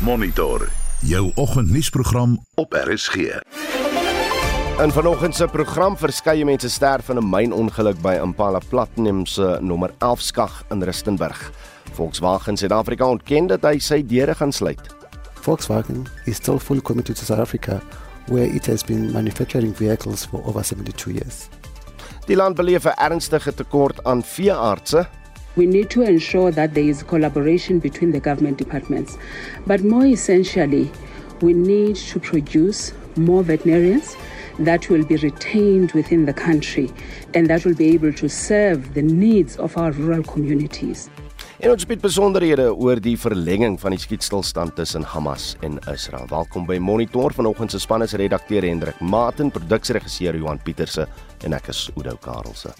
Monitor jou oggendnuusprogram op RSG. In vanoggend se program verskeie mense sterf in 'n mynongeluk by Impala Platinum se nommer 11 skag in Rustenburg. Volkswagen Suid-Afrika ontken dat hy sy deure gaan sluit. Volkswagen is still fully committed to South Africa where it has been manufacturing vehicles for over 72 years. Die land beleef 'n ernstige tekort aan veeartse We need to ensure that there is collaboration between the government departments. But more essentially, we need to produce more veterinarians that will be retained within the country and that will be able to serve the needs of our rural communities. En ons bied besonderhede oor die verlenging van die skietstilstand tussen Hamas en Israel. Welkom by Monitor vanoggend se span is redakteur Hendrik Maten, produksieregisseur Johan Pieterse en ek is Oudo Karelse.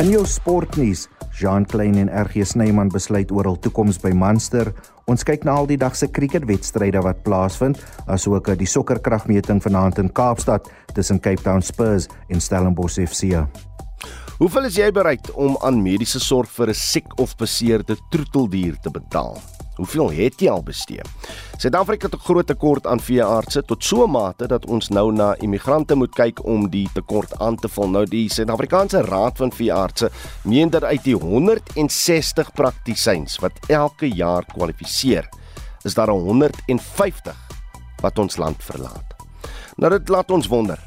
In jou sportnuus, Jean Klein en RG Snyman besluit oor hul toekoms by Munster. Ons kyk na al die dag se cricketwedstryde wat plaasvind, asook die sokkerkragmeting vanaand in Kaapstad tussen Cape Town Spurs en Stellenbosch FC. Hoeveel is jy bereid om aan mediese sorg vir 'n siek of beseerde troeteldier te betaal? Hoeveel het jy al bestee? Suid-Afrika het 'n groot tekort aan veeartse tot so 'n mate dat ons nou na immigrante moet kyk om die tekort aan te vul. Nou die Suid-Afrikaanse Raad van Veeartse meen dat uit die 160 praktisyns wat elke jaar kwalifiseer, is daar 150 wat ons land verlaat. Nou dit laat ons wonder.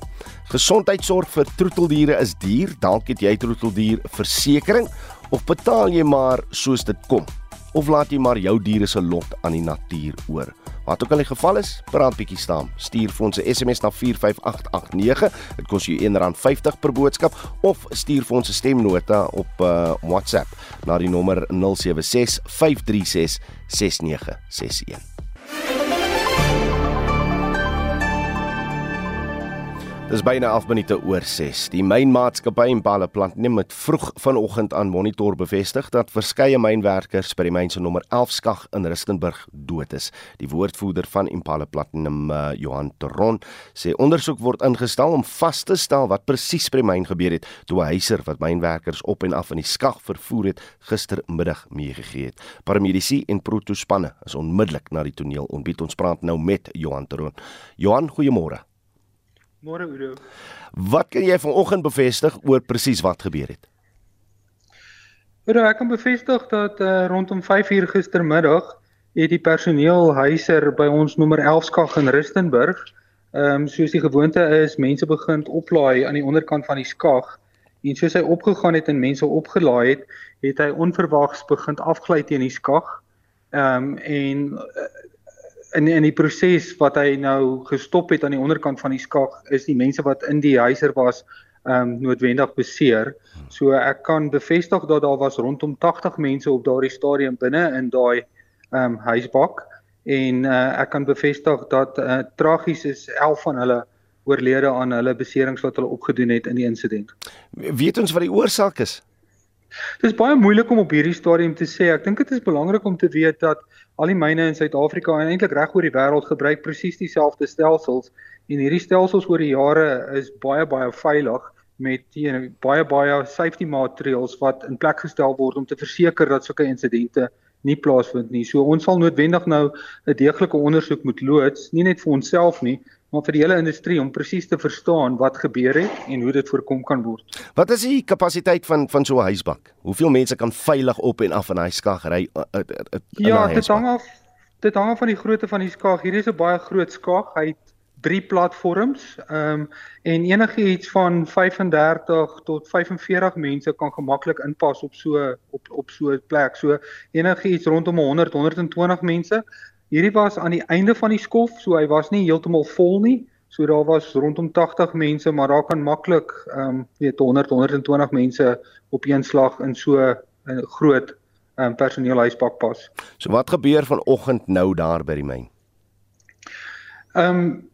Gesondheidsorg vir troeteldiere is duur. Dalk het jy troeteldier versekerings of betaal jy maar soos dit kom? Of laat jy maar jou diere se lot aan die natuur oor. Wat ook al die geval is, praat bietjie staan. Stuur vir ons 'n SMS na 45889. Dit kos jou R1.50 per boodskap of stuur vir ons 'n stemnota op uh, WhatsApp na die nommer 076 536 6961. Dis byna 11 minute oor 6. Die mynmaatskappy Impala Platinum het vroeg vanoggend aan Monitor bevestig dat verskeie mynwerkers by die myn se nommer 11 skag in Rustenburg dood is. Die woordvoerder van Impala Platinum, uh, Johan Teron, sê ondersoek word ingestel om vas te stel wat presies by die myn gebeur het toe 'n huiser wat mynwerkers op en af in die skag vervoer het gistermiddag meegegee het. Paramedisy en protospanne is onmiddellik na die toneel ontbied. Ons praat nou met Johan Teron. Johan, goeiemôre. Môre Udo. Wat kan jy vanoggend bevestig oor presies wat gebeur het? Udo, ek kan bevestig dat uh, rondom 5uur gistermiddag het die personeel huiser by ons nommer 11 skag in Rustenburg, ehm um, soos die gewoonte is, mense begin oplaai aan die onderkant van die skag en soos hy opgegaan het en mense opgelaai het, het hy onverwags begin afgly teen die skag. Ehm um, en uh, in in die proses wat hy nou gestop het aan die onderkant van die skag is die mense wat in die huiser was ehm um, noodwendig beseer. So ek kan bevestig dat daar was rondom 80 mense op daardie stadium binne in daai ehm um, huisbak en uh, ek kan bevestig dat uh, tragies is 11 van hulle oorlede aan hulle beserings wat hulle opgedoen het in die insident. Weet ons wat die oorsaak is? Dit is baie moeilik om op hierdie stadium te sê. Ek dink dit is belangrik om te weet dat al die myne in Suid-Afrika en eintlik reg oor die wêreld gebruik presies dieselfde stelsels en hierdie stelsels oor die jare is baie baie veilig met you know, baie baie safety maatreëls wat in plek gestel word om te verseker dat sulke insidente nie plaasvind nie. So ons sal noodwendig nou 'n deeglike ondersoek moet loods, nie net vir onsself nie, maar vir die hele industrie om presies te verstaan wat gebeur het en hoe dit voorkom kan word. Wat is die kapasiteit van van so 'n huisbak? Hoeveel mense kan veilig op en af in hy skag ry? Uh, uh, uh, ja, dit hang af dit hang af van die grootte van die skag. Hier is 'n baie groot skag. Hy het drie platforms. Ehm um, en enigiets van 35 tot 45 mense kan gemaklik inpas op so op op so 'n plek. So enigiets rondom 100 120 mense Hierdie was aan die einde van die skof, so hy was nie heeltemal vol nie. So daar was rondom 80 mense, maar daar kan maklik ehm um, weet 100 120 mense op een slag in so 'n groot ehm um, personeelhuispak pas. So wat gebeur vanoggend nou daar by die myn? Ehm um,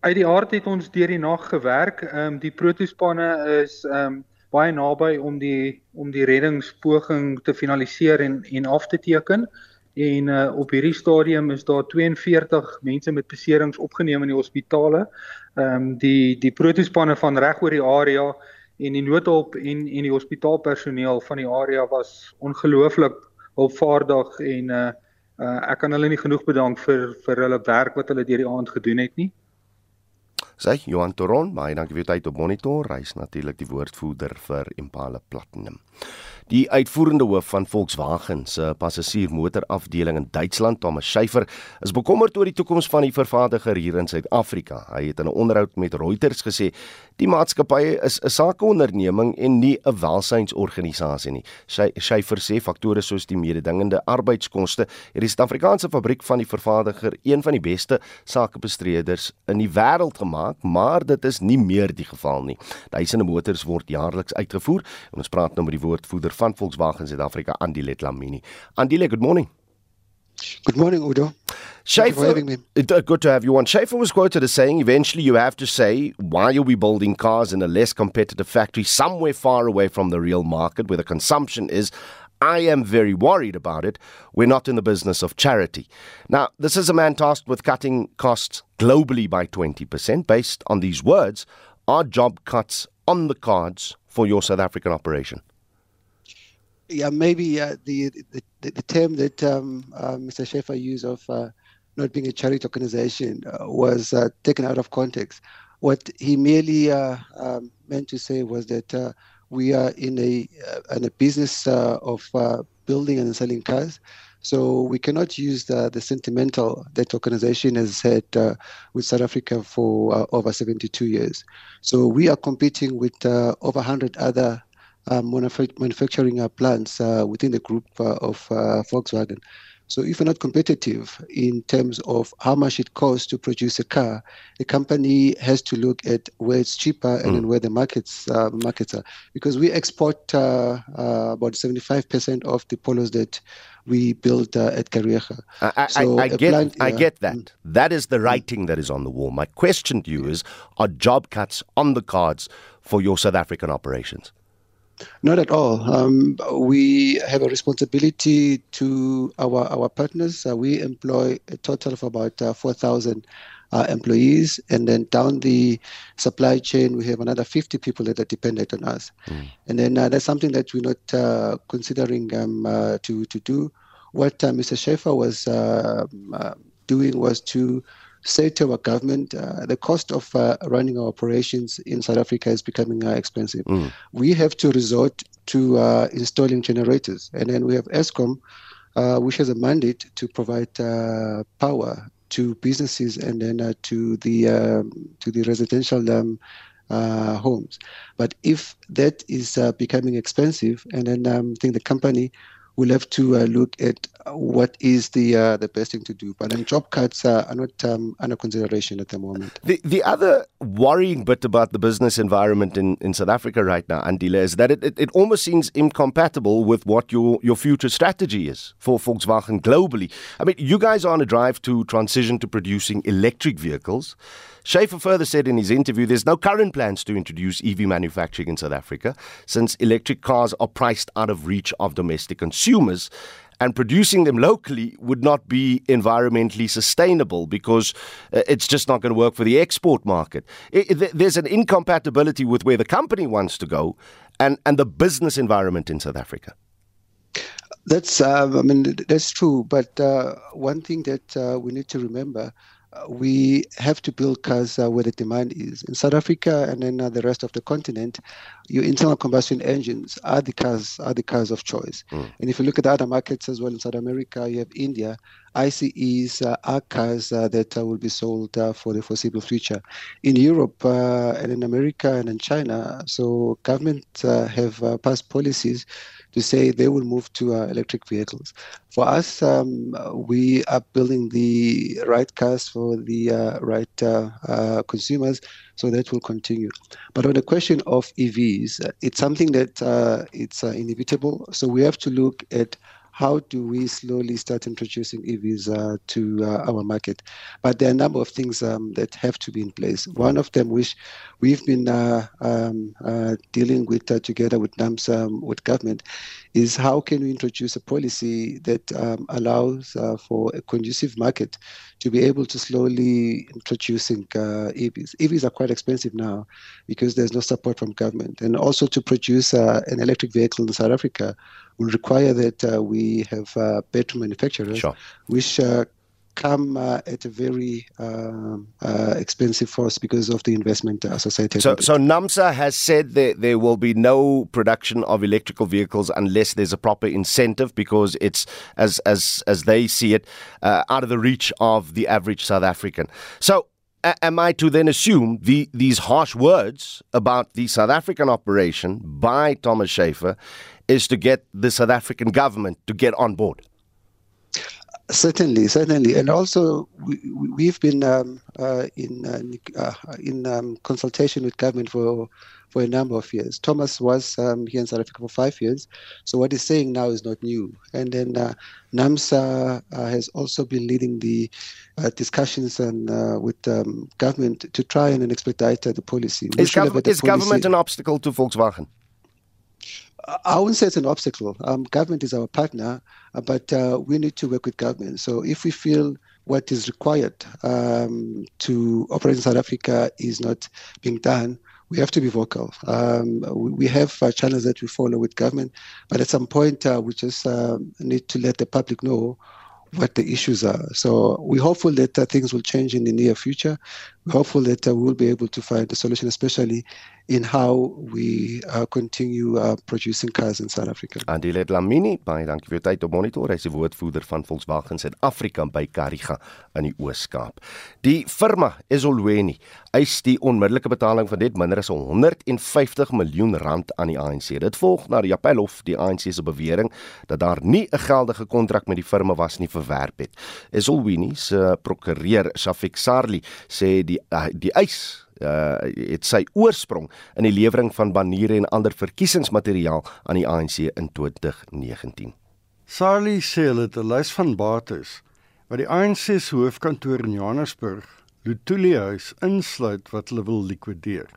uit die aard het ons deur die nag gewerk. Ehm um, die protospanne is ehm um, baie naby om die om die reddingspoging te finaliseer en en af te teken en uh, op hierdie stadium is daar 42 mense met beserings opgeneem in die hospitale. Ehm um, die die protospanne van reg oor die area en die noodhulp en en die hospitaalpersoneel van die area was ongelooflik hulpvaardig en uh, uh ek kan hulle nie genoeg bedank vir vir hulle werk wat hulle deur die aand gedoen het nie. Sê Johan Toron, baie dankie vir u tyd op monitor. Hy's natuurlik die woordvoerder vir Impala Platinum. Die uitvoerende hoof van Volkswagen se passasiermotorafdeling in Duitsland, Thomas Schäfer, is bekommerd oor die toekoms van die vervaardiger hier in Suid-Afrika. Hy het in 'n onderhoud met Reuters gesê die maatskappy is 'n sakeonderneming en nie 'n welsynsorganisasie nie. Schäfer sê faktore soos die mededingende arbeidskoste het die Suid-Afrikaanse fabriek van die vervaardiger een van die beste sakebestreders in die wêreld gemaak, maar dit is nie meer die geval nie. Duisende motors word jaarliks uitgevoer en ons praat nou met die woordvoerder van Volkswagen Suid-Afrika Andile Lamini. Andile, good morning. Good morning, Udo. Schaefer, uh, good to have you on. Schaefer was quoted as saying, eventually you have to say, why are we building cars in a less competitive factory somewhere far away from the real market where the consumption is? I am very worried about it. We're not in the business of charity. Now, this is a man tasked with cutting costs globally by 20%. Based on these words, are job cuts on the cards for your South African operation? yeah, maybe uh, the, the the term that um, uh, Mr. Schaefer used of uh, not being a charity organization uh, was uh, taken out of context. What he merely uh, um, meant to say was that we are in a in a business of building and selling cars. So we cannot use the, the sentimental that organization has had uh, with South Africa for uh, over 72 years. So we are competing with uh, over 100 other manufacturing plants within the group of Volkswagen. So if you're not competitive in terms of how much it costs to produce a car, the company has to look at where it's cheaper and mm. then where the markets uh, markets are. Because we export uh, uh, about 75% of the polos that we build at Carrieja. I, so I, I get, plant, I get that. Mm. That is the writing that is on the wall. My question to you is: Are job cuts on the cards for your South African operations? Not at all. Um, we have a responsibility to our our partners. Uh, we employ a total of about uh, 4,000 uh, employees, and then down the supply chain, we have another 50 people that are dependent on us. Mm. And then uh, that's something that we're not uh, considering um, uh, to to do. What Mr. Schaefer was doing was to say to our government, uh, the cost of uh, running our operations in South Africa is becoming uh, expensive. Mm. We have to resort to uh, installing generators. And then we have ESCOM, uh, which has a mandate to provide uh, power to businesses and then to the um, to the residential um, homes. But if that is becoming expensive, and then um, I think the company we'll have to uh, look at what is the uh, the best thing to do. But then job cuts uh, are not um, under consideration at the moment. The the other worrying bit about the business environment in, in South Africa right now, Andile, is that it, it, it almost seems incompatible with what your, your future strategy is for Volkswagen globally. I mean, you guys are on a drive to transition to producing electric vehicles. Schaefer further said in his interview there's no current plans to introduce EV manufacturing in South Africa since electric cars are priced out of reach of domestic consumers and producing them locally would not be environmentally sustainable because uh, it's just not going to work for the export market. There's an incompatibility with where the company wants to go and, and the business environment in South Africa. That's, uh, I mean, that's true. But uh, one thing that uh, we need to remember we have to build cars uh, where the demand is. In South Africa and then uh, the rest of the continent, your internal combustion engines are the cars are the cars of choice. Mm. And if you look at other markets as well in South America, you have India. ICEs uh, are cars uh, that uh, will be sold uh, for the foreseeable future. In Europe and in America and in China, so governments have passed policies to say they will move to uh, electric vehicles. For us, um, we are building the right cars for the uh, right uh, uh consumers, so that will continue. But on the question of EVs, uh, it's something that uh, it's inevitable. So we have to look at how do we slowly start introducing EVs uh, to uh, our market? But there are a number of things um, that have to be in place. One of them, which we've been uh, um, uh, dealing with uh, together with NAMS, um, with government, is how can we introduce a policy that um, allows uh, for a conducive market to be able to slowly introducing EVs. EVs are quite expensive now because there's no support from government, and also to produce an electric vehicle in South Africa will require that uh, we have uh, better manufacturers, Sure. which uh, come uh, at a very um, uh, expensive cost because of the investment associated So, so NAMSA has said that there will be no production of electrical vehicles unless there's a proper incentive, because it's as as as they see it, uh, out of the reach of the average South African. So. a- Am I to then assume the, these harsh words about the South African operation by Thomas Schaefer is to get the South African government to get on board? Certainly, certainly, and also we, we've been um, uh, in uh, uh, in um, consultation with government for for a number of years. Thomas was um, here in South Africa for five years, so what he's saying now is not new. And then uh, NAMSA uh, has also been leading the uh, discussions and uh, with um, government to try and expedite the policy. We Is, gov- a is government an obstacle to Volkswagen? I wouldn't say it's an obstacle. Um, government is our partner, uh, but uh, we need to work with government. So if we feel what is required um, to operate in South Africa is not being done, we have to be vocal. Um, we, have uh, channels that we follow with government, but at some point uh, we just um need to let the public know what the issues are. So we're hopeful that uh, things will change in the near future. Hopeful that uh, we'll be able to find a solution, especially in how we uh, continue uh, producing cars in South Africa. Andile Lamini, baie dankie vir jou tyd op monitor. Hy is die woordvoerder van Volkswagen Suid-Afrika by Kariga in die Oos-Kaap. Die firma Esolweni eis die onmiddellike betaling van net minder as 150 miljoen rand aan die ANC. Dit volg na die Appelhof die ANC se bewering dat daar nie 'n geldige kontrak met die firma was nie verwerp het. Esolweni se prokureur Shafik Sarli sê die uh, die eis uh het sy oorsprong in die lewering van baniere en ander verkiesingsmateriaal aan die ANC in 2019. Sarli sê hulle het 'n lys van bates wat die ANC se hoofkantoor in Johannesburg, Luthuli House, insluit wat hulle wil likwideer.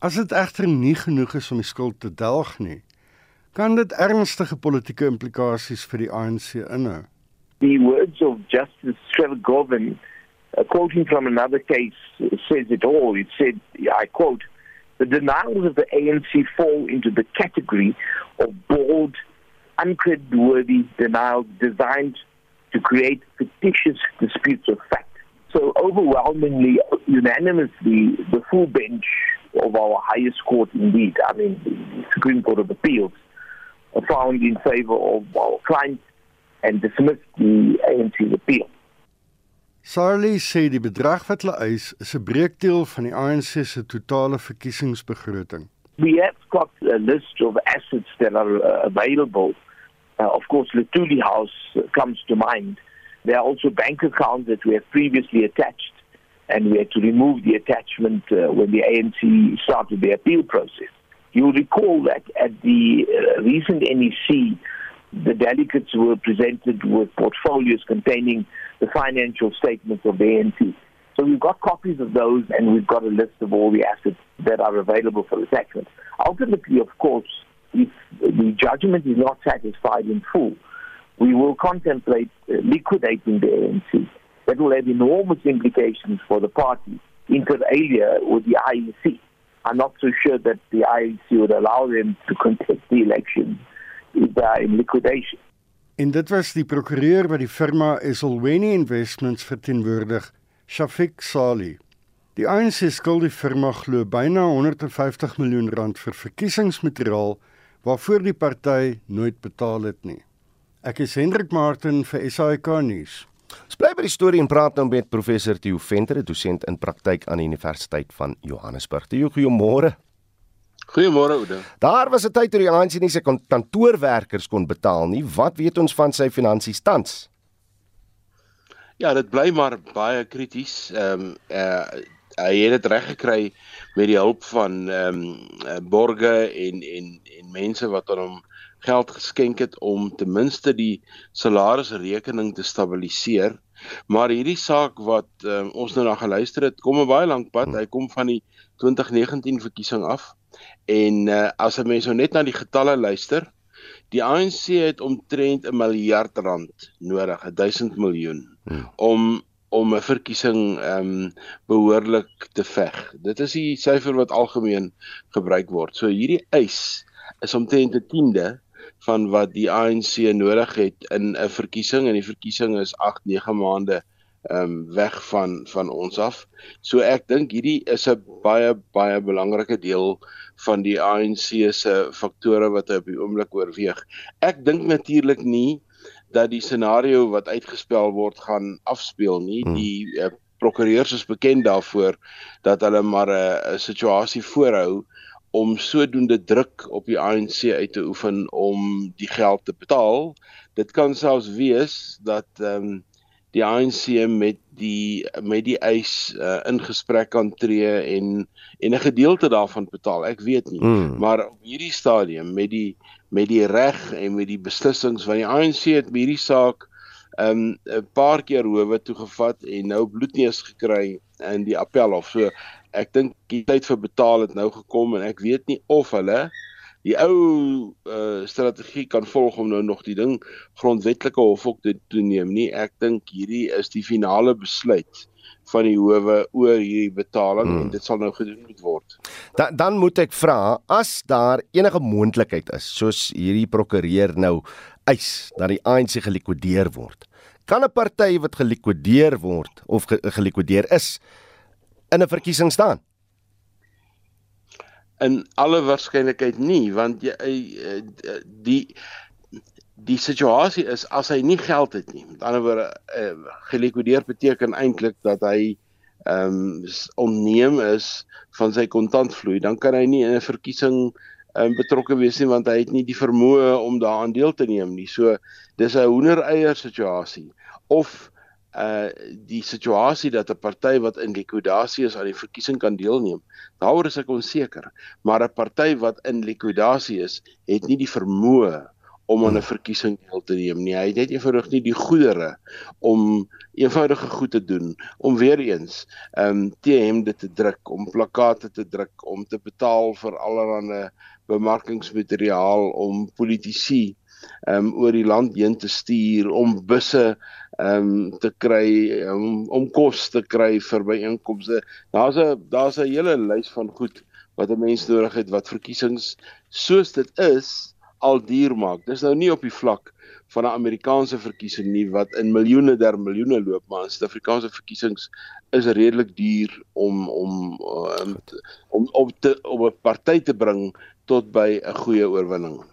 As dit egter nie genoeg is om die skuld te delg nie, kan dit ernstige politieke implikasies vir die ANC inhou. the words of Justice Trevor Govan, uh, quoting from another case, says it all. It said, I quote, the denials of the ANC fall into the category of bold, uncredworthy denials designed to create fictitious disputes of fact. So overwhelmingly, unanimously, the full bench of our highest court indeed, I mean, the Supreme Court of Appeals, found in favor of our client and dismissed the ANC's appeal. Sarli sê die bedrag wat hulle eis is 'n breekdeel van die ANC se totale verkiesingsbegroting. We have got a list of assets that are uh, available. Uh, of course, Lutuli House uh, comes to mind. There are also bank accounts that we have previously attached, and we had to remove the attachment uh, when the ANC started the appeal process. You'll recall that at the uh, recent NEC, the delegates were presented with portfolios containing the financial statements of the ANC. So we've got copies of those and we've got a list of all the assets that are available for attachment. Ultimately, of course, if the judgment is not satisfied in full, we will contemplate uh, liquidating the ANC. That will have enormous implications for the party, inter alia with the IEC. I'm not so sure that the IEC would allow them to contest the election if they are in liquidation. En dit was die prokureur wat die firma Esolweni Investments verteenwoordig, Shafik Sali. Die ANC skuld die firma glo byna 150 miljoen rand vir verkiesingsmateriaal waarvoor die party nooit betaal het nie. Ek is Hendrik Martin vir SAK nuus. Ons bly by die storie en praat nou met professor Theo Venter, dosent in praktyk aan die Universiteit van Johannesburg. Theo, goeiemôre. Goeiemôre Oude. Daar was 'n tyd toe die ANC nie sy kon- kantoorwerkers kon betaal nie. Wat weet ons van sy finansies tans? Ja, dit bly maar baie krities. Ehm um, uh hy het dit reg gekry met die hulp van ehm um, borge en en en mense wat aan hom geld geskenk het om ten minste die salarisrekening te stabiliseer. Maar hierdie saak wat um, ons nou na geluister het, kom 'n baie lank pad. Hy kom van die 2019 verkiesing af. En uh, as 'n mens nou net na die getalle luister, die ANC het omtrent 'n miljard rand nodig, 1000 miljoen hmm. om om 'n verkiesing ehm um, behoorlik te veg. Dit is die syfer wat algemeen gebruik word. So hierdie eis is omtrent 'n tiende van wat die ANC nodig het in 'n verkiesing en die verkiesing is 8, 9 maande ehm um, weg van van ons af. So ek dink hierdie is 'n baie baie belangrike deel van die ANC se faktore wat hy op die oomblik oorweeg. Ek dink natuurlik nie dat die scenario wat uitgespel word gaan afspeel nie. Hmm. Die uh, prokureurs is bekend daarvoor dat hulle maar 'n situasie voorhou om sodoende druk op die ANC uit te oefen om die geld te betaal. Dit kan selfs wees dat ehm um, die ANC met die met die eis uh, in gesprek kan tree en en 'n gedeelte daarvan betaal. Ek weet nie, mm. maar op hierdie stadium met die met die reg en met die beslissings van die ANC het hierdie saak 'n um, paar keer howe toegevat en nou bloedneus gekry in die appelhof. So ek dink die tyd vir betaal het nou gekom en ek weet nie of hulle die ou uh, strategie kan volg om nou nog die ding grondwetlike hof ook te toeneem nie. Ek dink hierdie is die finale besluit van die howe oor hierdie betaling hmm. en dit sal nou gedoen moet word. Dan dan moet ek vra as daar enige moontlikheid is soos hierdie prokureur nou eis dat die ANC gelikwideer word. Kan 'n party wat gelikwideer word of ge gelikwideer is in 'n verkiesing staan? In alle waarskynlikheid nie, want jy eh, die die situasie is as hy nie geld het nie. Met ander woorde, uh, gelikwideer beteken eintlik dat hy ehm um, onneem is van sy kontantvloei, dan kan hy nie in 'n verkiesing um, betrokke wees nie want hy het nie die vermoë om daaraan deel te neem nie. So dis 'n hoendereier situasie of uh die situasie dat 'n party wat in likwidasie is aan die verkiesing kan deelneem. Daaroor is ek onseker, maar 'n party wat in likwidasie is, het nie die vermoë om aan 'n verkiesing deel te neem nie. Hy het net eenvoudig nie die goedere om eenvoudige goed te doen, om weer eens ehm um, T-hemde te druk, om plakate te druk, om te betaal vir allerlei bemarkingsmateriaal om politici ehm um, oor die land heen te stuur om busse ehm um, te kry um, om kos te kry vir byeenkomste. Daar's 'n daar's 'n hele lys van goed wat 'n mens nodig het wat verkiesings soos dit is al duur maak. Dis nou nie op die vlak van 'n Amerikaanse verkiesing nie wat in miljoene der miljoene loop, maar in Suid-Afrikaanse verkiesings is redelik duur om om um, om op te op 'n party te bring tot by 'n goeie oorwinning.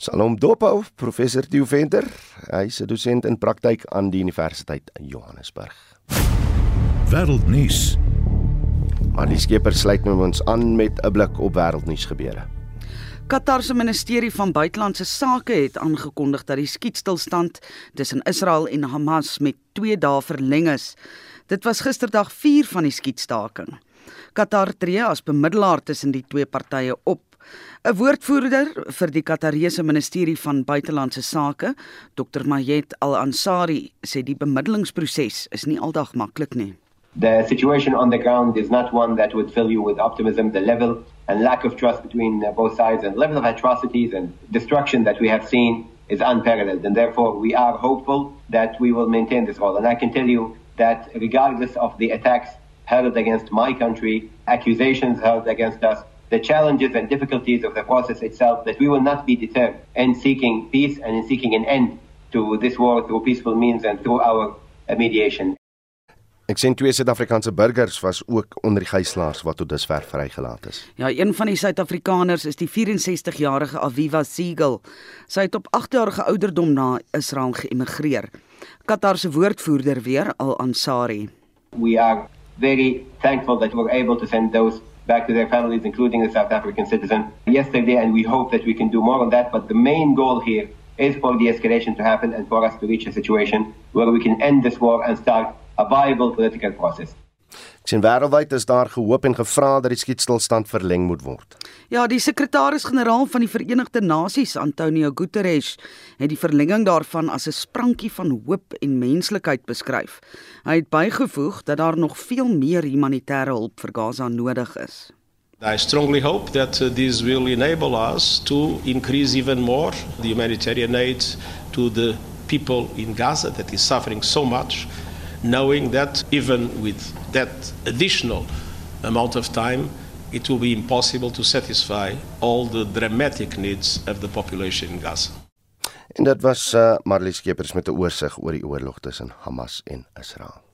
Salom Dophou, professor Theo Venter, hy's 'n dosent in praktyk aan die Universiteit in Johannesburg. Wêreldnuus. Ali Skeper sluit met ons aan met 'n blik op wêreldnuus gebeure. Qatar se ministerie van buitelandse sake het aangekondig dat die skietstilstand tussen Israel en Hamas met 2 dae verleng is. Dit was gisterdag 4 van die skietstaking. Qatar tree as bemiddelaar tussen die twee partye op 'n Woordvoerder vir die Qatarese Ministerie van Buitelandse Sake, Dr. Mayet Al-Ansari, sê die bemiddelingsproses is nie aldag maklik nie. The situation on the ground is not one that would fill you with optimism. The level and lack of trust between uh, both sides and level of atrocities and destruction that we have seen is unparalleled. And therefore, we are hopeful that we will maintain this role. And I can tell you that regardless of the attacks hurled against my country, accusations hurled against us, the challenges and difficulties of the process itself, that we will not be deterred in seeking peace and in seeking an end to this war through peaceful means and through our uh, mediation. Ek sien twee Suid-Afrikaanse burgers was ook onder die gijslaers wat tot dusver vrygelaat is. Ja, een van die Suid-Afrikaners is die 64-jarige Aviva Siegel. Sy het op 8-jarige ouderdom na Israel geëmigreer. Qatar se woordvoerder weer, Al Ansari. We are very thankful that we were able to send those back to their families, including the South African citizen, yesterday, and we hope that we can do more on that. But the main goal here is for the escalation to happen and for us to reach a situation where we can end this war and start a viable political process. Sien wêreldwyd is daar gehoop en gevra dat die skietstilstand verleng moet word. Ja, die sekretaris-generaal van die Verenigde Nasies, Antonio Guterres, het die verlenging daarvan as 'n sprankie van hoop en menslikheid beskryf. Hy het bygevoeg dat daar nog veel meer humanitêre hulp vir Gaza nodig is. I strongly hope that uh, this will enable us to increase even more the humanitarian aid to the people in Gaza that is suffering so much, knowing that even with that additional amount of time, it will be impossible to satisfy all the dramatic needs of the population in Gaza. En dit was uh, Marlies Skeepers met 'n oorsig oor die oorlog tussen Hamas en Israel.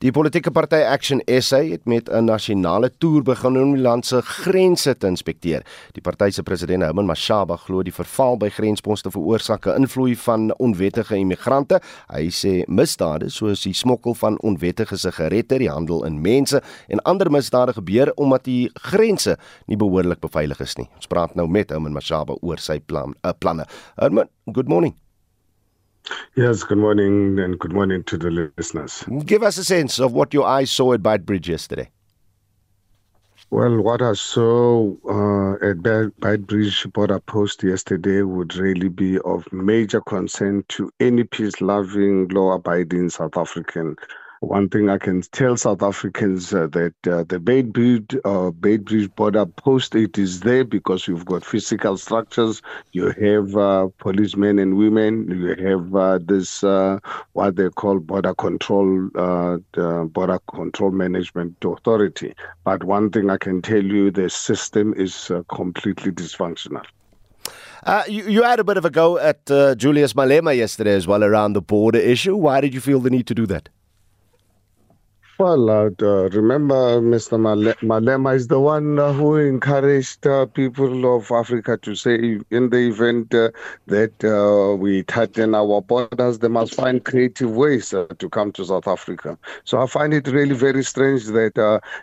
Die politieke party Action SA het met 'n nasionale toer begin om die land se grense te inspekteer. Die party se president, Herman Mashaba, glo die verval by grensposte veroorsaak 'n invloed van onwettige immigrante. Hy sê misdade soos die smokkel van onwettige sigarette, die handel in mense en ander misdade gebeur omdat die grense nie behoorlik beveilig is nie. Ons praat nou met Herman Mashaba oor sy plan, uh, planne. Herman, good morning. Yes, good morning and good morning to the listeners. Give us a sense of what your eyes saw at Bridge yesterday. Well, what I saw uh, at Bridge border post yesterday would really be of major concern to any peace loving, law abiding South African one thing I can tell South Africans uh, that uh, the Beitbridge uh, border post it is there because you've got physical structures. You have uh, policemen and women. You have uh, this uh, what they call border control uh, border control management authority. But one thing I can tell you, the system is completely dysfunctional. Uh, you, you, had a bit of a go at uh, Julius Malema yesterday as well around the border issue. Why did you feel the need to do that? Well, uh, remember, Mr. Malema is the one uh, who encouraged uh, people of Africa to say, in the event uh, that uh, we tighten our borders, they must find creative ways uh, to come to South Africa. So I find it really very strange that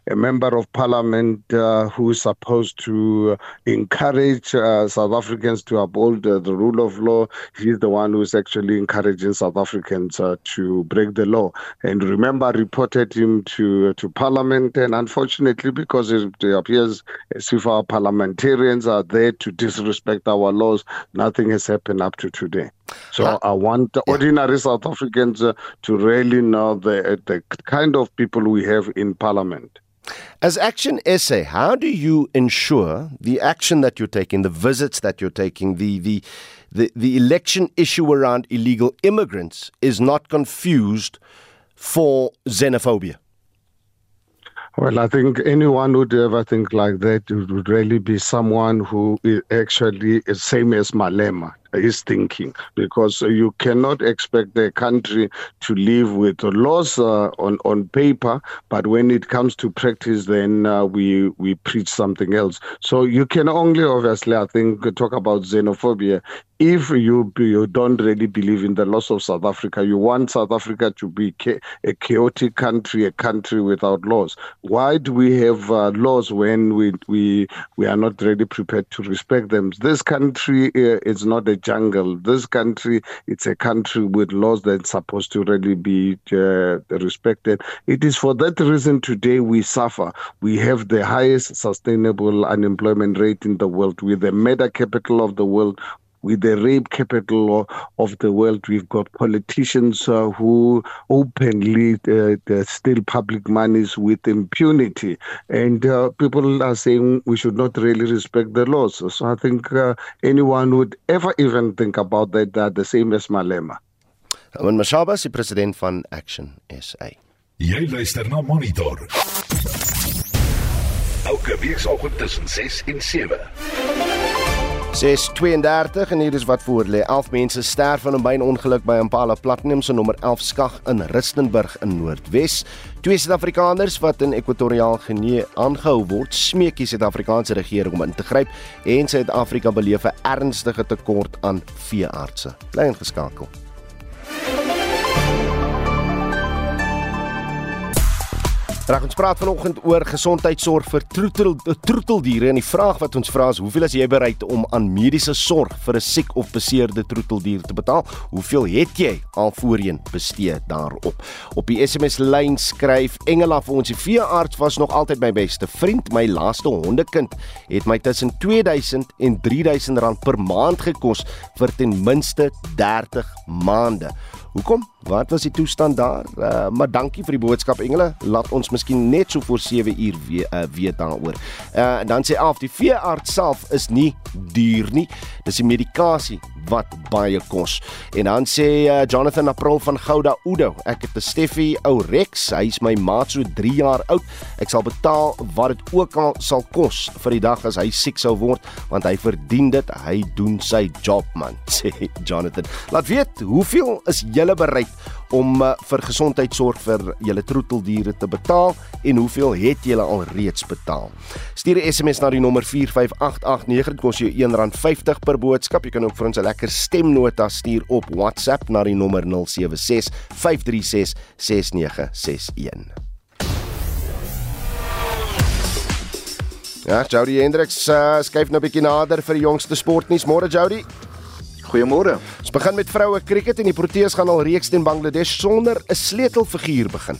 a member of parliament who is supposed to encourage South Africans to uphold the rule of law, he's the one who is actually encouraging South Africans to break the law. And remember, reported him him to to Parliament, and unfortunately, because it appears as if our parliamentarians are there to disrespect our laws, nothing has happened up to today. So uh, I want yeah. ordinary South Africans uh, to really know the the kind of people we have in Parliament. As Action SA, how do you ensure the action that you're taking, the visits that you're taking, the the the, the election issue around illegal immigrants is not confused for xenophobia? Well, I think anyone would ever think like that would really be someone who is actually is same as Malema is thinking because you cannot expect the country to live with laws uh, on on paper but when it comes to practice then uh, we we preach something else so you can only obviously i think talk about xenophobia if you you don't really believe in the laws of South Africa, you want South Africa to be a chaotic country, a country without laws. Why do we have uh, laws when we we we are not really prepared to respect them? This country uh, is not a jungle. This country, it's a country with laws that's supposed to really be uh, respected. It is for that reason today we suffer. We have the highest sustainable unemployment rate in the world. We're the meta capital of the world with the rape capital of the world. We've got politicians uh, who openly uh, steal public monies with impunity. And uh, people are saying we should not really respect the laws. So I think uh, anyone would ever even think about that, that the same as Malema. Owen Mashaba is die president van Action SA. Jy luister na Monitor. Elke week saterdag tussen 6 en 7. 632 en hier is wat voor lê. 11 mense sterf in 'n mynongeluk by Impala Platinum se nommer 11 skag in Rustenburg in Noordwes. Twee Suid-Afrikaners wat in Ekwatoriaal Genee aangehou word, smeek die Suid-Afrikaanse regering om in te gryp en Suid-Afrika beleef 'n ernstige tekort aan veeartse. Bly ingeskakel. Reg ons praat vanoggend oor gesondheidsorg vir troetel troeteldiere en die vraag wat ons vra is hoeveel is jy bereid om aan mediese sorg vir 'n siek of beseerde troeteldier te betaal? Hoeveel het jy al voorheen bestee daarop? Op die SMS lyn skryf Engela vir ons die veearts was nog altyd my beste vriend. My laaste hondekind het my tussen 2000 en 3000 rand per maand gekos vir ten minste 30 maande. Hoekom? Wat was die toestand daar? Uh, maar dankie vir die boodskap Engele. Laat ons miskien net so voor 7 uur weet uh, weet daaroor. Uh, en dan sê af die veearts self is nie duur nie. Dis die medikasie wat baie kos. En dan sê uh, Jonathan April van Gouda Oudo, ek het 'n Steffie ou Rex, hy's my maat so 3 jaar oud. Ek sal betaal wat dit ook al sal kos vir die dag as hy siek sou word, want hy verdien dit. Hy doen sy job man, sê Jonathan. Laat weet, hoeveel is julle bereid om uh, vir gesondheidsorg vir julle troeteldiere te betaal en hoeveel het julle al reeds betaal? Stuur 'n SMS na die nommer 45889 dit kos jou R1.50 per boodskap. Jy kan ook vir ons 'n lekker stemnota stuur op WhatsApp na die nommer 076 536 6961. Ja, Jody Hendriks uh, skuif nou 'n bietjie nader vir die jongste sportnuus. Môre Jody. Goeiemôre. Ons begin met vroue kriket en die Proteas gaan al reeks teen Bangladesh sonder 'n sleutelfiguur begin.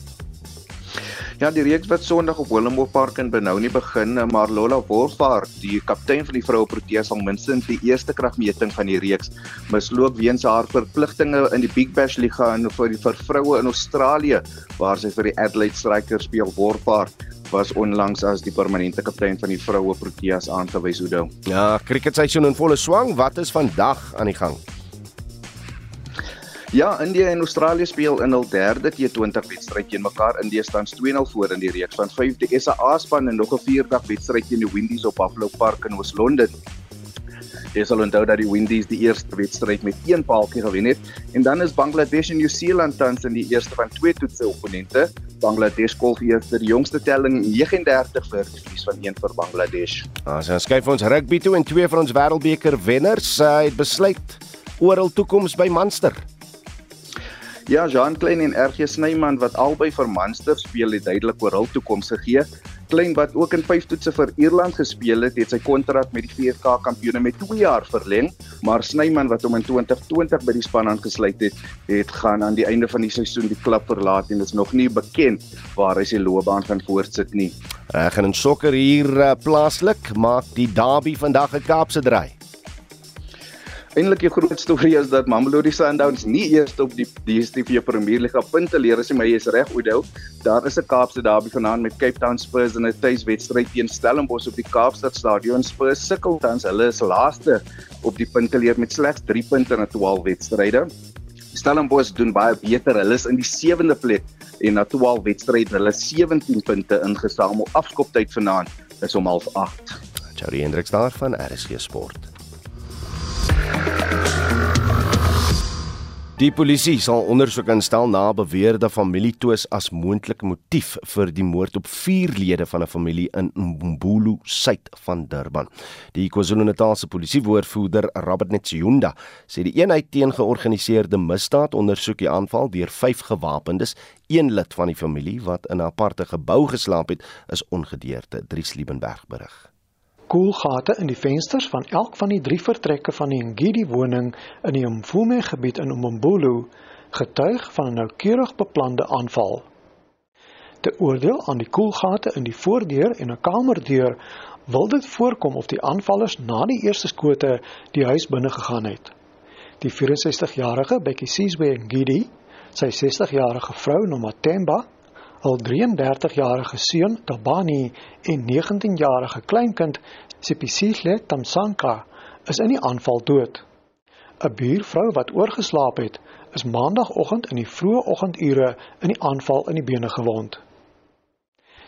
Ja, die reeks wat Sondag op Willowmore Park in Benoni begin, maar Lola Wolfhard, die kaptein van die vroue Proteas, sal minstens die eerste kragmeting van die reeks misloop weens haar verpligtinge in die Big Bash Liga en vir die vir vroue in Australië waar sy vir die Adelaide Strikers speel. Wolfhard was onlangs as die permanente kaptein van die vroue Proteas aangewys Oudo. Ja, kriketseisoen in volle swang. Wat is vandag aan die gang? Ja, Indië en Australië speel in hul derde T20 wedstryd teen mekaar. Indië staan 2-0 voor in die reeks van 5. Die SA span en nog 'n vierdag wedstryd teen die Windies op Buffalo Park in Oos-London. Jy sal onthou dat die Windies die eerste wedstryd met 1 paaltjie gewen het en dan is Bangladesh en Nieu-Seeland tans in die eerste van twee toetse opponente. Bangladesh kolf eers die jongste telling 39 vir die verlies van 1 vir Bangladesh. Ons gaan skuif ons rugby toe en twee van ons wêreldbeker wenners uh, het besluit oor hul toekoms by Munster. Ja, Jean Klein en RG Snyman wat albei vir Munster speel het duidelik oor hul toekoms gegee. Klein wat ook in 5 toetse vir Ierland gespeel het, het sy kontrak met die VK kampioene met 2 jaar verleng, maar Snyman wat hom in 2020 by die span aangesluit het, het gaan aan die einde van die seisoen die klub verlaat en is nog nie bekend waar hy sy loopbaan gaan voortsit nie. Reg en in sokker hier uh, plaaslik maak die derby vandag 'n Kaapse draai. Eindelik die groot storie is dat Mamelodi Sundowns nie eers op die DStv Premier League punte leer as hy my is reg Oudo. Daar is 'n Kaapse derby vanaand met Cape Town Spurs in 'n tuiswedstryd teen Stellenbosch op die Kaapstad Stadion. Spurs sukkel tans, hulle is laaste op die punte leer met slegs 3 punte in 12 wedstryde. Stellenbosch doen baie beter. Hulle is in die 7de plek en na 12 wedstryde hulle 17 punte ingesamel. Afskoptyd vanaand is om 08:30. Charlie Hendriks daar van RSG Sport. Die polisie sal ondersoek instel na beweerde familietwis as moontlike motief vir die moord op 4 lede van 'n familie in Mbumbulu, suid van Durban. Die KwaZulu-Natalse polisiewoordvoerder, Robert Netsyunda, sê die eenheid teen georganiseerde misdaad ondersoek die aanval deur 5 gewapendes. Een lid van die familie wat in 'n aparte gebou geslaap het, is ongedeerde. Dries Liebenberg berig koelgate in die vensters van elk van die drie vertrekke van die Ngidi woning in die Mfume gebied in Umbumbulu getuig van 'n noukeurig beplande aanval. Te oordeel aan die koelgate in die voordeur en 'n kamerdeur wil dit voorkom of die aanvallers na die eerste skote die huis binne gegaan het. Die 64-jarige Bekkie Sizwe Ngidi, sy 60-jarige vrou Nomatemba Hul 33-jarige seun, Tabani, en 19-jarige kleinkind, Sipisihle Tamsanka, is in die aanval dood. 'n Buurvrou wat oorgeslaap het, is maandagooggend in die vroeë oggendure in die aanval in die bene gewond.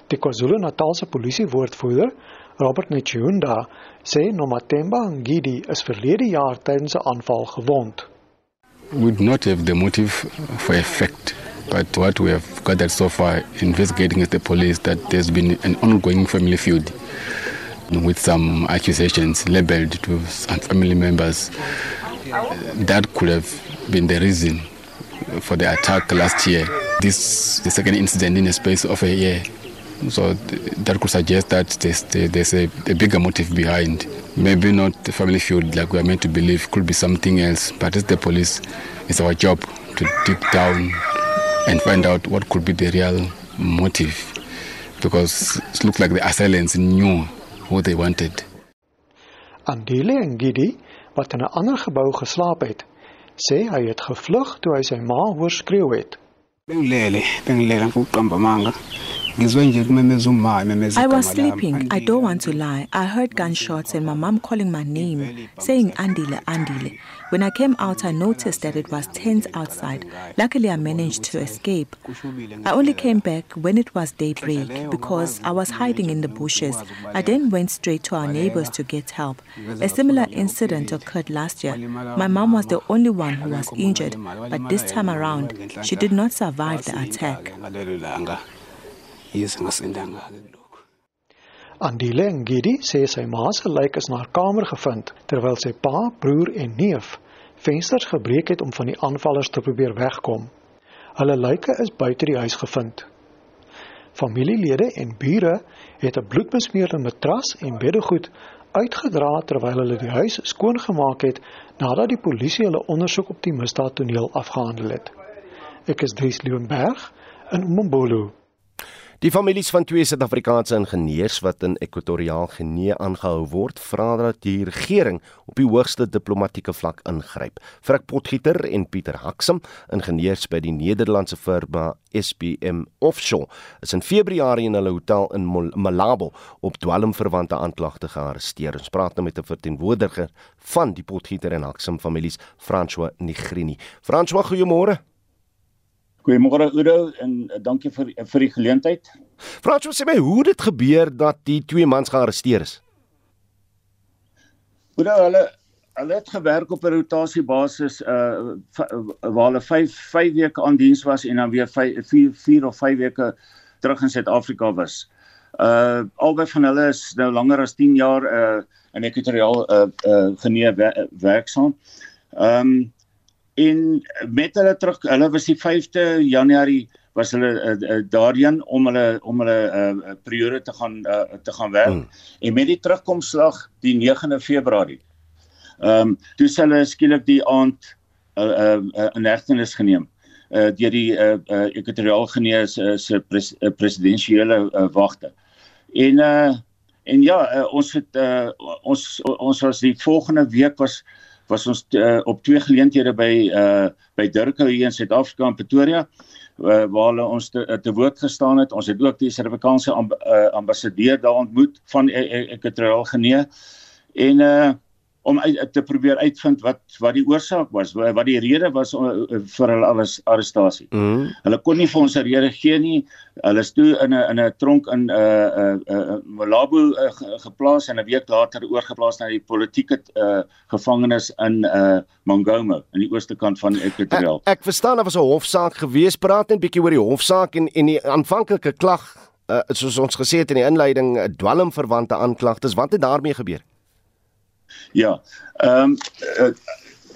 Die KwaZulu-Natalse polisiewoordvoerder, Robert Nchunda, sê Nomatemba Ngidi is verlede jaar tydens 'n aanval gewond. We would not have the motive for effect But what we have gathered so far, investigating with the police, that there's been an ongoing family feud with some accusations labeled to some family members. That could have been the reason for the attack last year. This the second incident in a space of a year. So that could suggest that there's, there's a, a bigger motive behind. Maybe not the family feud like we are meant to believe, could be something else. But as the police, it's our job to dig down and find out what could be the real motive. Because it looks like the assailants knew who they wanted. Andile Ngidi, wat in 'n ander gebou geslaap het, sê hy het gevlug toe hy sy ma hoor skreeu het. Bengilele, bengilele ngokuqamba manga. I was sleeping. I don't want to lie. I heard gunshots and my mom calling my name, saying Andile, Andile. When I came out, I noticed that it was tense outside. Luckily, I managed to escape. I only came back when it was daybreak because I was hiding in the bushes. I then went straight to our neighbors to get help. A similar incident occurred last year. My mom was the only one who was injured, but this time around, she did not survive the attack. Andile Ngidi sê sy ma se lijk is na haar kamer gevind terwyl sy pa, broer en neef vensters gebreek het om van die aanvallers te probeer wegkom. Hulle lyke is buite die huis gevind. Familielede en bure het 'n bloedbesmeurde matras en beddegoed uitgedra terwyl hulle die huis skoongemaak het nadat die polisie hulle ondersoek op die misdaadtoneel afgehandel het. Ek is Dries Leonberg in Mbombolo. Die families van twee Suid-Afrikaanse ingenieurs wat in Ekwatoriaal Genee aangehou word, vra dat die regering op die hoogste diplomatieke vlak ingryp. Frik Potgieter en Pieter Haksem, ingenieurs by die Nederlandse firma SPM Offshore, is in Februarie in hulle hotel in Malabo op dwelmverwante aanklagte gearresteer. Ons praat nou met 'n verteenwoordiger van die Potgieter en Haksem families, François Nigrini. François, goeiemôre. Goeiemôre Udo en uh, dankie vir vir die geleentheid. Frans, sê my hoe dit gebeur dat die twee mans gearresteer is? Udo, hulle hulle het gewerk op 'n rotasiebasis uh waar hulle 5 5 weke aan diens was en dan weer 5 4 4 of 5 weke terug in Suid-Afrika was. Uh albei van hulle is nou langer as 10 jaar uh in Ekwatoriaal uh uh genee werksaam. Ehm um, en met hulle terug hulle was die 5de Januarie was hulle uh, uh, daarheen om hulle om hulle uh, periode te gaan uh, te gaan werk hmm. en met die terugkomslag die 9de Februarie. Ehm um, toe hulle skielik die aand uh, uh, uh, in hegtenis geneem uh, deur die uh, uh, ekwatoriaal genees uh, se pres, uh, presidensiële uh, wagte. En uh, en ja, uh, ons het uh, ons ons was die volgende week was was ons uh, op twee geleenthede by uh by Durban hier in Suid-Afrika in Pretoria uh, waar hulle ons te, te woord gestaan het. Ons het ook die Suid-Afrikaanse amb, uh, ambassadeur daar ontmoet van Ekwatoriaal Genee. En uh om uit, te probeer uitvind wat wat die oorsaak was, wat die rede was uh, vir hulle alles arrestasie. Mm. Hulle kon nie vir ons 'n rede gee nie. Hulle is toe in 'n in 'n tronk in 'n uh, 'n uh, uh, Malabo uh, geplaas en 'n week later oorgeplaas na die politieke uh, gevangenis in uh, Mangoma in die ooste kant van Equatorial. Ek, ek verstaan daar was 'n hofsaak gewees, praat net bietjie oor die hofsaak en en die aanvanklike klag uh, soos ons gesê het in die inleiding, dwelmverwante aanklagtes. Wat het daarmee gebeur? Ja. Ehm um, uh,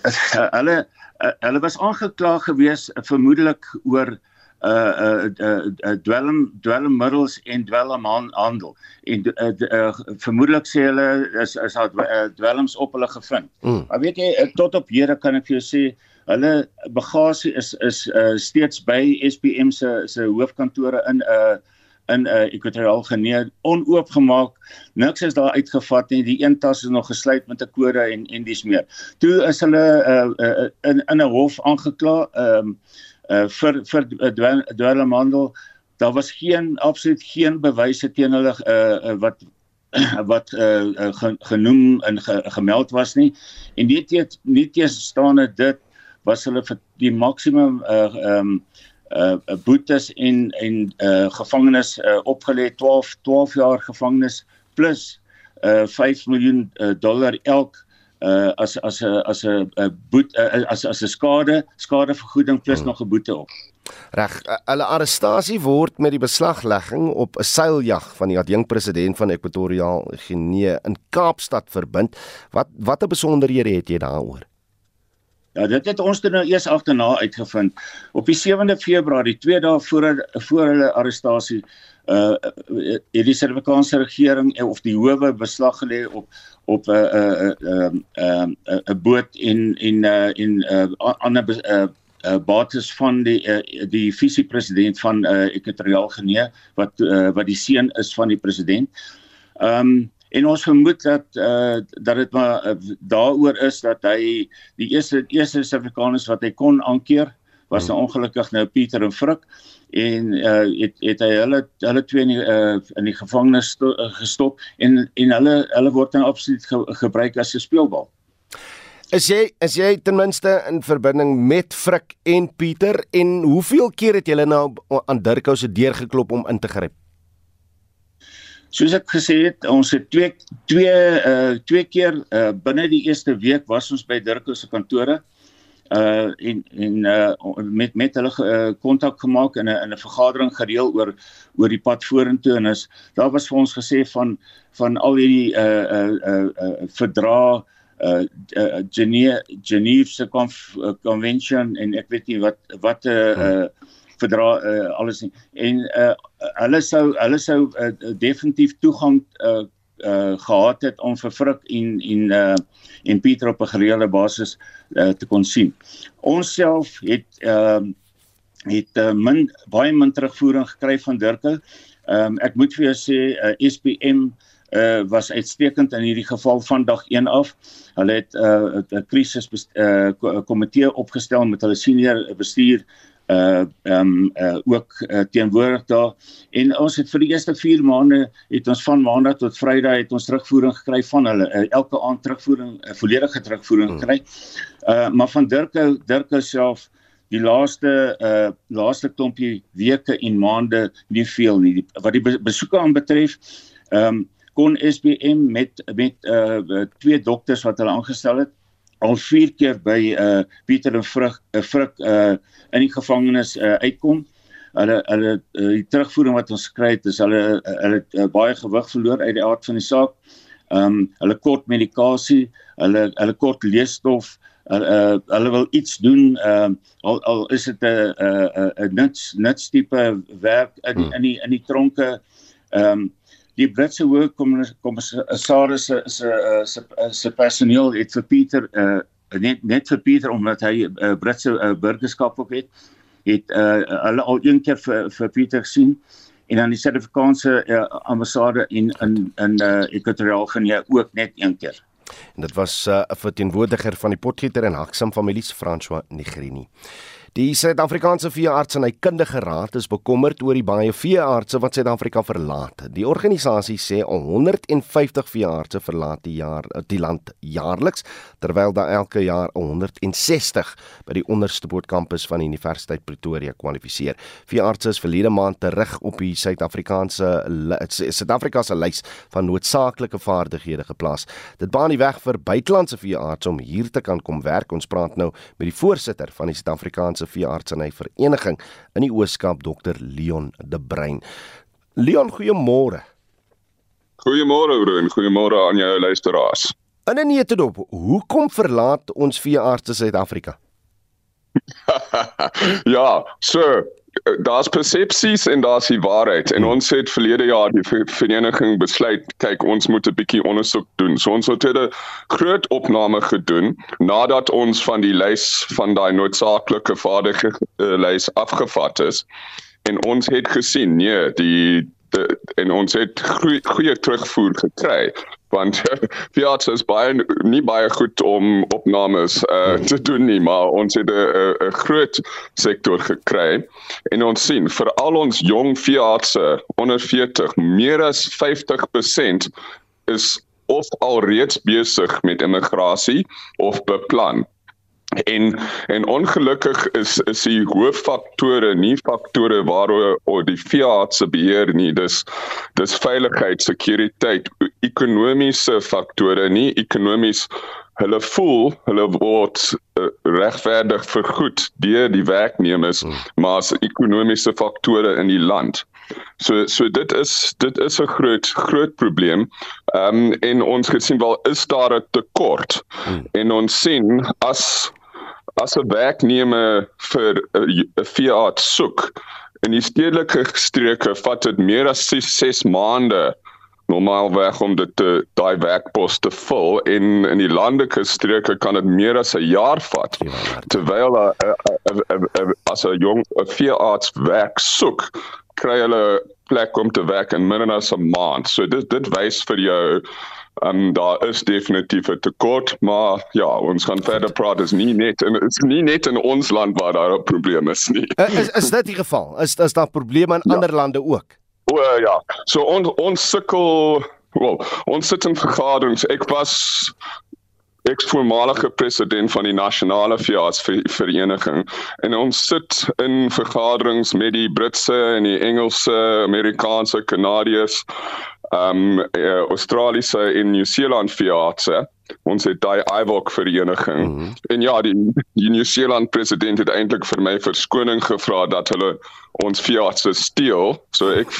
uh, hulle uh, hulle was aangekla gewees vermoedelik oor uh uh, uh, uh dwelm dwelmmiddels en dwelmhandel en uh, uh, vermoedelik sê hulle is is daar uh, dwelms op hulle gevind. Mm. Maar weet jy tot op hede kan ek vir jou sê hulle bagasie is is uh, steeds by SPM se se hoofkantore in 'n uh, in 'n uh, ekwatoriaal genee onoopgemaak. Niks is daar uitgevat nie. Die een tas is nog gesluit met 'n kode en en dis meer. Toe is hulle uh, uh, in in 'n hof aangekla um, uh, vir vir dwelmhandel. Daar was geen absoluut geen bewyse teen hulle uh, uh, wat wat uh, uh, genoem en ge, gemeld was nie. En dit het nie teestaande dit was hulle vir die maksimum uh um, uh boetes en en uh gevangenis uh, opgelê 12 12 jaar gevangenis plus uh 5 miljoen uh, dollar elk uh as as 'n as 'n boet uh, as as 'n skade skadevergoeding plus hmm. nog 'n boete op. Reg, hulle arrestasie word met die beslaglegging op 'n seiljag van die adjunkpresident van Ekwatoriaal Genee in Kaapstad verbind. Wat watter besonderhede het jy daaroor? Ja, dit het ons nou eers agterna uitgevind. Op die 7de Februarie, 2 dae voor voor hulle arrestasie, uh het die Suid-Afrikaanse regering of die howe beslag gelê op op 'n 'n 'n 'n 'n boot en en uh en uh ander uh uh bates van die uh, die visiepresident van uh Ekwatoriaal Genee wat uh, wat die seun is van die president. Ehm um, en ons vermoed dat uh dat dit maar uh, daaroor is dat hy die eerste eerste Suid-Afrikaners wat hy kon aankeer was nou ongelukkig nou Pieter en Frik en uh het het hy hulle hulle twee in die, uh, in die gevangenis uh, gestop en en hulle hulle word nou absoluut ge, gebruik as 'n speelbal. Is jy is jy ten minste in verbinding met Frik en Pieter en hoeveel keer het julle nou aan Dirkhou se deur geklop om in te gryp? Soos ek gesê het, ons het twee twee uh twee keer uh binne die eerste week was ons by Dirkhou se kantore uh en en uh met met hulle kontak uh, gemaak en 'n in 'n vergadering gereël oor oor die pad vorentoe en is daar was vir ons gesê van van al hierdie uh uh uh, uh verdra uh, uh Geneva Geneva se conf, uh, convention en ek weet nie wat wat 'n uh, uh verdra uh, alles nie. en uh hulle sou hulle sou uh, definitief toegang uh uh gehad het om vir Frik en en uh en Pieter op 'n gereelde basis uh, te kon sien. Ons self het ehm uh, het uh, min baie min terugvoering gekry van Dirke. Ehm um, ek moet vir jou sê uh, SPM uh was uitstekend in hierdie geval van dag 1 af. Hulle het 'n uh, krisis uh komitee opgestel met hulle senior bestuur uh ehm um, uh ook uh, teenwoordig daar en ons het vir die eerste 4 maande het ons van maandag tot vrydag het ons terugvoering gekry van hulle uh, elke aand terugvoering uh, volledige terugvoering hmm. gekry. Uh maar van Dirke Dirke self die laaste uh laaste klompie weke en maande nie veel nie die, wat die besoeke aanbetref ehm um, kon SBM met met uh twee dokters wat hulle aangestel het al vier keer by uh Pieter en Vrug 'n uh, Vrug uh in die gevangenis uh, uitkom. Hulle hulle uh, die terugvoering wat ons kry het is hulle uh, hulle het uh, baie gewig verloor uit die aard van die saak. Ehm um, hulle kort medikasie, hulle hulle kort leesstof, hulle uh, hulle wil iets doen ehm uh, al al is dit 'n 'n 'n nuts nuts tipe werk in hmm. in die in die tronke ehm um, die Britse hoë kommissaris se se se se personeel het vir Pieter uh, net net vir Pieter omdat hy uh, Britse uh, burgerskap ook het het uh, hulle al een keer vir vir Pieter gesien en dan die Suid-Afrikaanse uh, ambassade in in in uh, Ekwatoriaal Guinea ook net een keer. En dit was 'n uh, verteenwoordiger van die Potgieter en Haksam families François Nigrini. Die Suid-Afrikaanse Veeartse en Kundige Raad is bekommerd oor die baie veeartse wat Suid-Afrika verlaat. Die organisasie sê 150 veeartse verlaat die jaar die land jaarliks, terwyl daar elke jaar 160 by die onderste boot kampus van die Universiteit Pretoria kwalifiseer. Veeartse is verlede maand terug op die Suid-Afrikaanse Suid-Afrika se lys van noodsaaklike vaardighede geplaas. Dit baan die weg vir buitelandse veeartse om hier te kan kom werk. Ons praat nou met die voorsitter van die Suid-Afrikaanse se veeartseny vereniging in die Ooskaap Dr Leon De Bruin. Leon, goeiemôre. Goeiemôre broer, goeiemôre aan jou luisteraars. In 'n netedop, hoekom verlaat ons veeartse Suid-Afrika? ja, so daar's persepsies en daar's die waarheid. En ons het verlede jaar die vereniging besluit kyk ons moet 'n bietjie ondersoek doen. So ons het 'n groot opname gedoen nadat ons van die lys van daai noodsaaklike vaardige uh, lys afgevat is. En ons het gesien nee die de, en ons het goeie, goeie terugvoer gekry want Fiat is baie nie baie goed om opnames uh, te doen nie maar ons het 'n groot sektor gekry en ons sien vir al ons jong Fiatse onder 40 meer as 50% is of alreeds besig met immigrasie of beplan En en ongelukkig is is die hooffaktore nie faktore waaroor die fiat se beheer nie dis dis veiligheid, sekuriteit, ekonomiese faktore nie ekonomies hulle voel hulle word uh, regverdig vergoed deur die werknemers hmm. maar as ekonomiese faktore in die land. So so dit is dit is 'n groot groot probleem. Ehm um, en ons gesien wel is daar 'n tekort. Hmm. En ons sien as as 'n werknemer vir 'n veearts soek in die stedelike streke vat dit meer as 6, 6 maande normaalweg om dit te daai werkpos te vul en in die landelike streke kan dit meer as 'n jaar vat. Terwyl 'n as 'n jong veearts werk soek kry hulle plek om te werk in minder as 'n maand. So dit dit wys vir jou Um daar is definitief 'n tekort, maar ja, ons gaan verder praat is nie net en is nie net in ons land waar daar 'n probleem is nie. Is is dit die geval? Is is daar probleme in ja. ander lande ook? O uh, ja. So ons ons sukkel, wel, ons sit in vergaderings. Ek was ex-voormalige president van die nasionale veeartsvereniging en ons sit in vergaderings met die Britse en die Engelse, Amerikaanse, Kanadiërs um uh, Australiese en Nieu-Seeland veeartse. Ons het daai IVOC vereniging. Mm -hmm. En ja, die die Nieu-Seeland president het eintlik vir my verskoning gevra dat hulle ons veeartse steel. So ek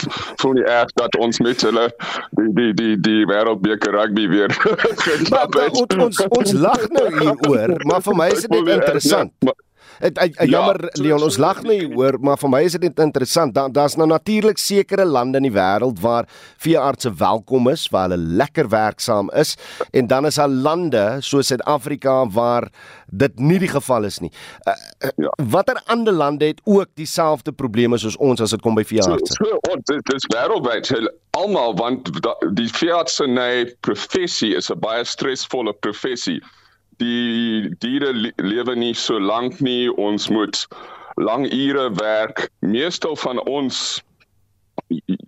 voel nie erg dat ons met hulle die die die die wêreldbeker rugby weer geklap het. Ons ons, ons lag nou hieroor, maar vir my is dit interessant. Ja, maar, Ek jammer ja, Leon, ons lag nie hoor, maar vir my is dit interessant. Daar daar's nou natuurlik sekere lande in die wêreld waar veeartse welkom is, waar hulle lekker werksaam is en dan is daar lande soos Suid-Afrika waar dit nie die geval is nie. Uh, ja. Watter ander lande het ook dieselfde probleme soos ons as dit kom by veeartse? So, so, dit is wêreldwyd almal want die veeartse nee professie is 'n baie stresvolle professie die diere lewe nie so lank nie. Ons moet lang ure werk. Meestal van ons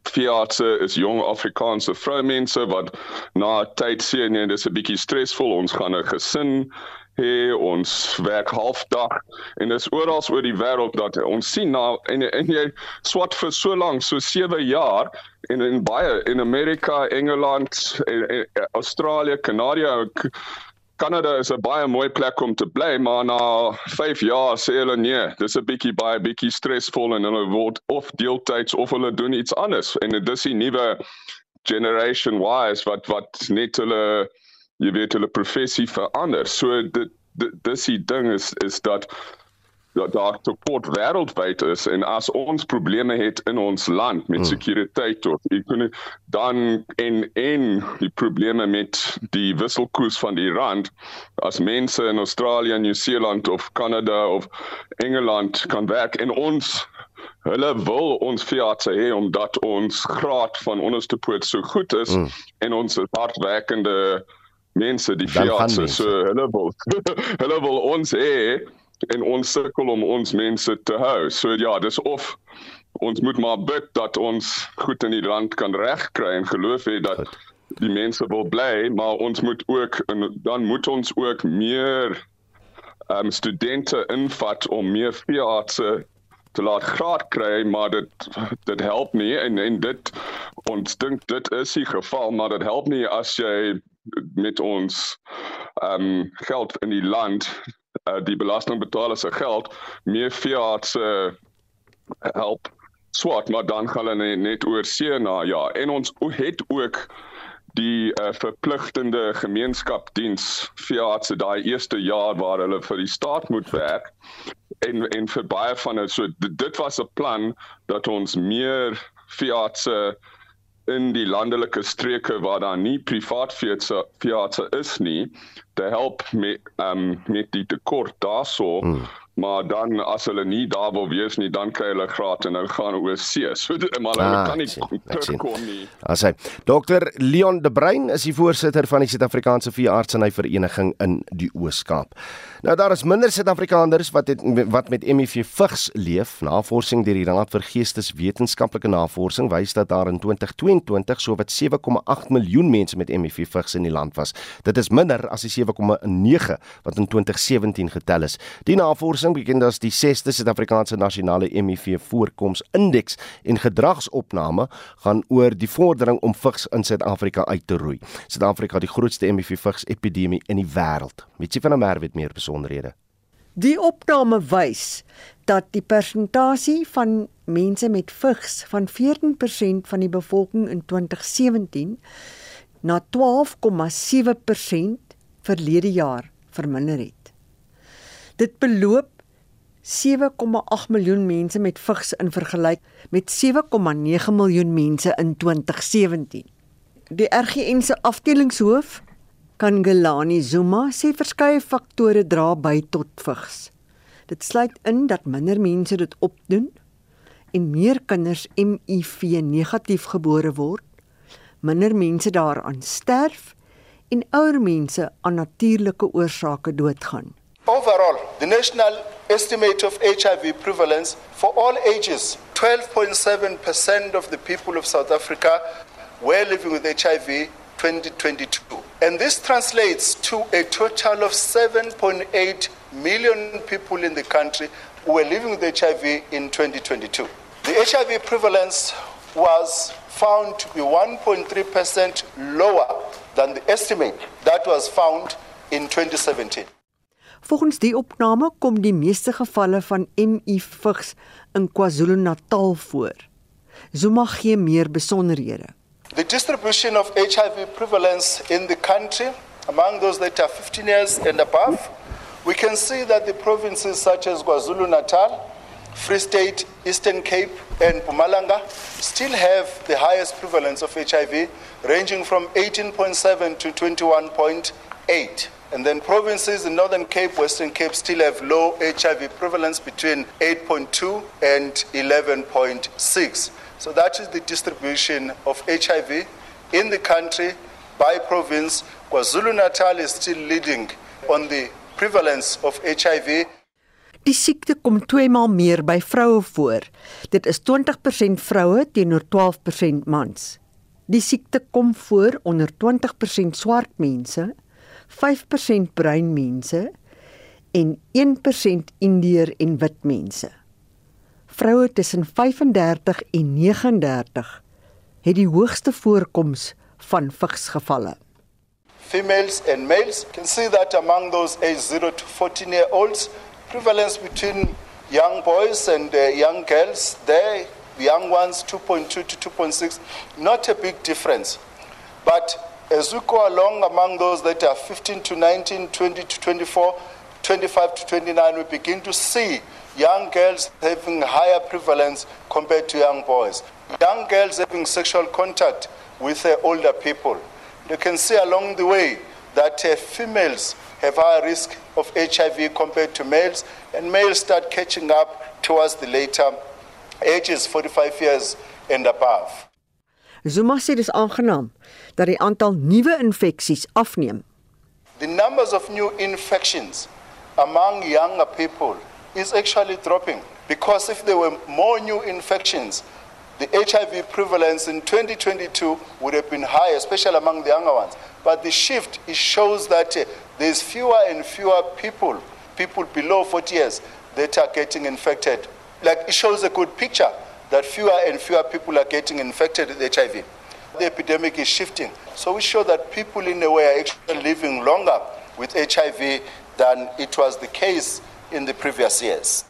veeartse is jong Afrikaanse vroumense wat na tyd sien nee, dis 'n bietjie stresvol. Ons gaan 'n gesin hê, ons werk halfdag en dis oral oor die wêreld dat ons sien na en en jy swat vir so lank, so 7 jaar en in baie in Amerika, Engeland, en, en, Australië, Kanada Kanada is 'n baie mooi plek om te bly, maar na 5 jaar sê hulle nee, dis 'n bietjie baie bietjie stresvol en hulle word of deeltyds of hulle doen iets anders en dit is die nuwe generation wise wat wat net hulle jy weet hulle professie verander. So dit dis die ding is is dat dat daar tekort wêreldwyd is en as ons probleme het in ons land met hmm. sekuriteit of ekonomie dan en en die probleme met die wisselkoers van die rand as mense in Australië, Nieu-Seeland of Kanada of Engeland kan werk en ons hulle wil ons veeartse hê omdat ons graad van onderste poort so goed is hmm. en ons hardwerkende mense die veeartse so hulle wil hulle wil ons hê en ons sukkel om ons mense te hou. So ja, dis of ons moet maar bid dat ons goed in die land kan regkry en geloof hê dat die mense wil bly, maar ons moet ook en dan moet ons ook meer um studente invat om meer veeartse te laat graad kry, maar dit dit help nie en en dit ons dink dit is die geval, maar dit help nie as jy met ons um geld in die land uh, die belastingbetaler se geld meer veeartse uh, help swat maar dan gaan hulle net oor see na ja. En ons het ook die uh, verpligtende gemeenskapdiens veeartse daai eerste jaar waar hulle vir die staat moet werk en en vir baie van dit so dit was 'n plan dat ons meer veeartse in die landelike streke waar daar nie privaat veeartse is nie te help met um met die tekort daarso hmm. Maar dan as hulle nie daar wil wees nie dan kry hulle graad en hulle gaan oor see so maar hulle ah, kan nie terugkom nie as hy Dr Leon de Bruin is die voorsitter van die Suid-Afrikaanse Veeartseny Vereniging in die Oos-Kaap Nou daar is minder Suid-Afrikaners wat het, wat met HIV vigs leef. Navorsing deur die Raad vir Geesteswetenskaplike Navorsing wys dat daar in 2022 sowat 7,8 miljoen mense met HIV vigs in die land was. Dit is minder as die 7,9 wat in 2017 getel is. Die navorsing, bekend as die 6de Suid-Afrikaanse Nasionale HIV Voorkomsindeks en gedragsopname, gaan oor die vordering om vigs in Suid-Afrika uit te roei. Suid-Afrika het die grootste HIV vigs epidemie in die wêreld. Mitsi van der Merwe weet meer besonder besonderhede. Die opname wys dat die persentasie van mense met vigs van 14% van die bevolking in 2017 na 12,7% verlede jaar verminder het. Dit beloop 7,8 miljoen mense met vigs in vergelyk met 7,9 miljoen mense in 2017. Die RGN se afdelingshoof, Kangelani Zuma, sê verskeie faktore dra by tot vigs. Dit sluit in dat minder mense dit opdoen en meer kinders HIV negatief gebore word, minder mense daaraan sterf en ouer mense aan natuurlike oorsake doodgaan. Overall, the national estimate of HIV prevalence for all ages, 12.7% of the people of South Africa were living with HIV 2022. And this translates to a total of 7.8 million people in the country who were living with HIV in 2022. The HIV prevalence was found to be 1.3% lower than the estimate that was found in 2017. Volgens die opname kom die meeste gevalle van HIV vigs in KwaZulu-Natal voor. Zuma gee meer besonderhede. The distribution of HIV prevalence in the country among those that are 15 years and above, we can see that the provinces such as KwaZulu-Natal, Free State, Eastern Cape and Mpumalanga still have the highest prevalence of HIV ranging from 18.7 to 21.8. And then provinces in Northern Cape, Western Cape still have low HIV prevalence between 8.2 and 11.6. So that is the distribution of HIV in the country by province. KwaZulu-Natal is still leading on the prevalence of HIV. Die siekte kom 2 maal meer by vroue voor. Dit is 20% vroue teenoor 12% mans. Die siekte kom voor onder 20% swart mense, 5% bruin mense en 1% indiër en wit mense. Vroue tussen 35 en 39 het die hoogste voorkoms van vigsgevalle. Females and males can see that among those aged 0 to 14 year olds prevalence between young boys and uh, young girls there the young ones 2.2 to 2.6 not a big difference but as we go along among those that are 15 to 19 20 to 24 25 to 29 we begin to see young girls having higher prevalence compared to young boys. Young girls having sexual contact with uh, older people. You can see along the way that uh, females have higher risk of HIV compared to males, and males start catching up towards the later ages, 45 years and above. Zuma sê dis aangenaam dat die aantal nuwe infeksies afneem. The numbers of new infections among younger people is actually dropping because if there were more new infections, the HIV prevalence in 2022 would have been higher, especially among the younger ones. But the shift it shows that uh, there's fewer and fewer people, people below 40 years, that are getting infected. Like it shows a good picture that fewer and fewer people are getting infected with HIV. The epidemic is shifting. So we show that people in a way are actually living longer with HIV than it was the case in the previous years.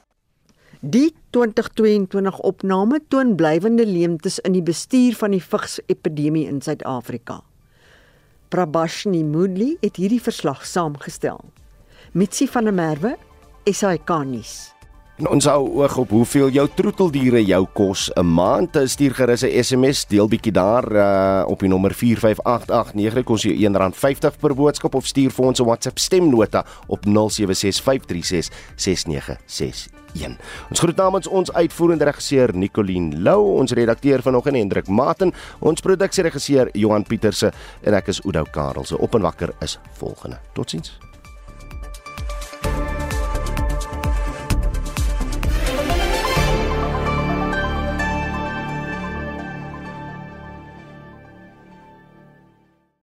Die 2022 opname toon blywende leemtes in die bestuur van die vigsepidemie in Suid-Afrika. Prabashni Moodley het hierdie verslag saamgestel. Mitsi van der Merwe, SAK nuus. En ons hou oog op hoeveel jou troeteldiere jou kos 'n maand. Stuur gerus 'n SMS, deel bietjie daar uh, op die nommer 45889 kos jou R1.50 per boodskap of stuur vir ons 'n WhatsApp stemnota op 0765366961. Ons groet namens ons uitvoerende regisseur Nicoline Lou, ons redakteur vanoggend Hendrik Maten, ons produksieregisseur Johan Pieterse en ek is Oudou Karelse. Op en wakker is volgende. Totsiens.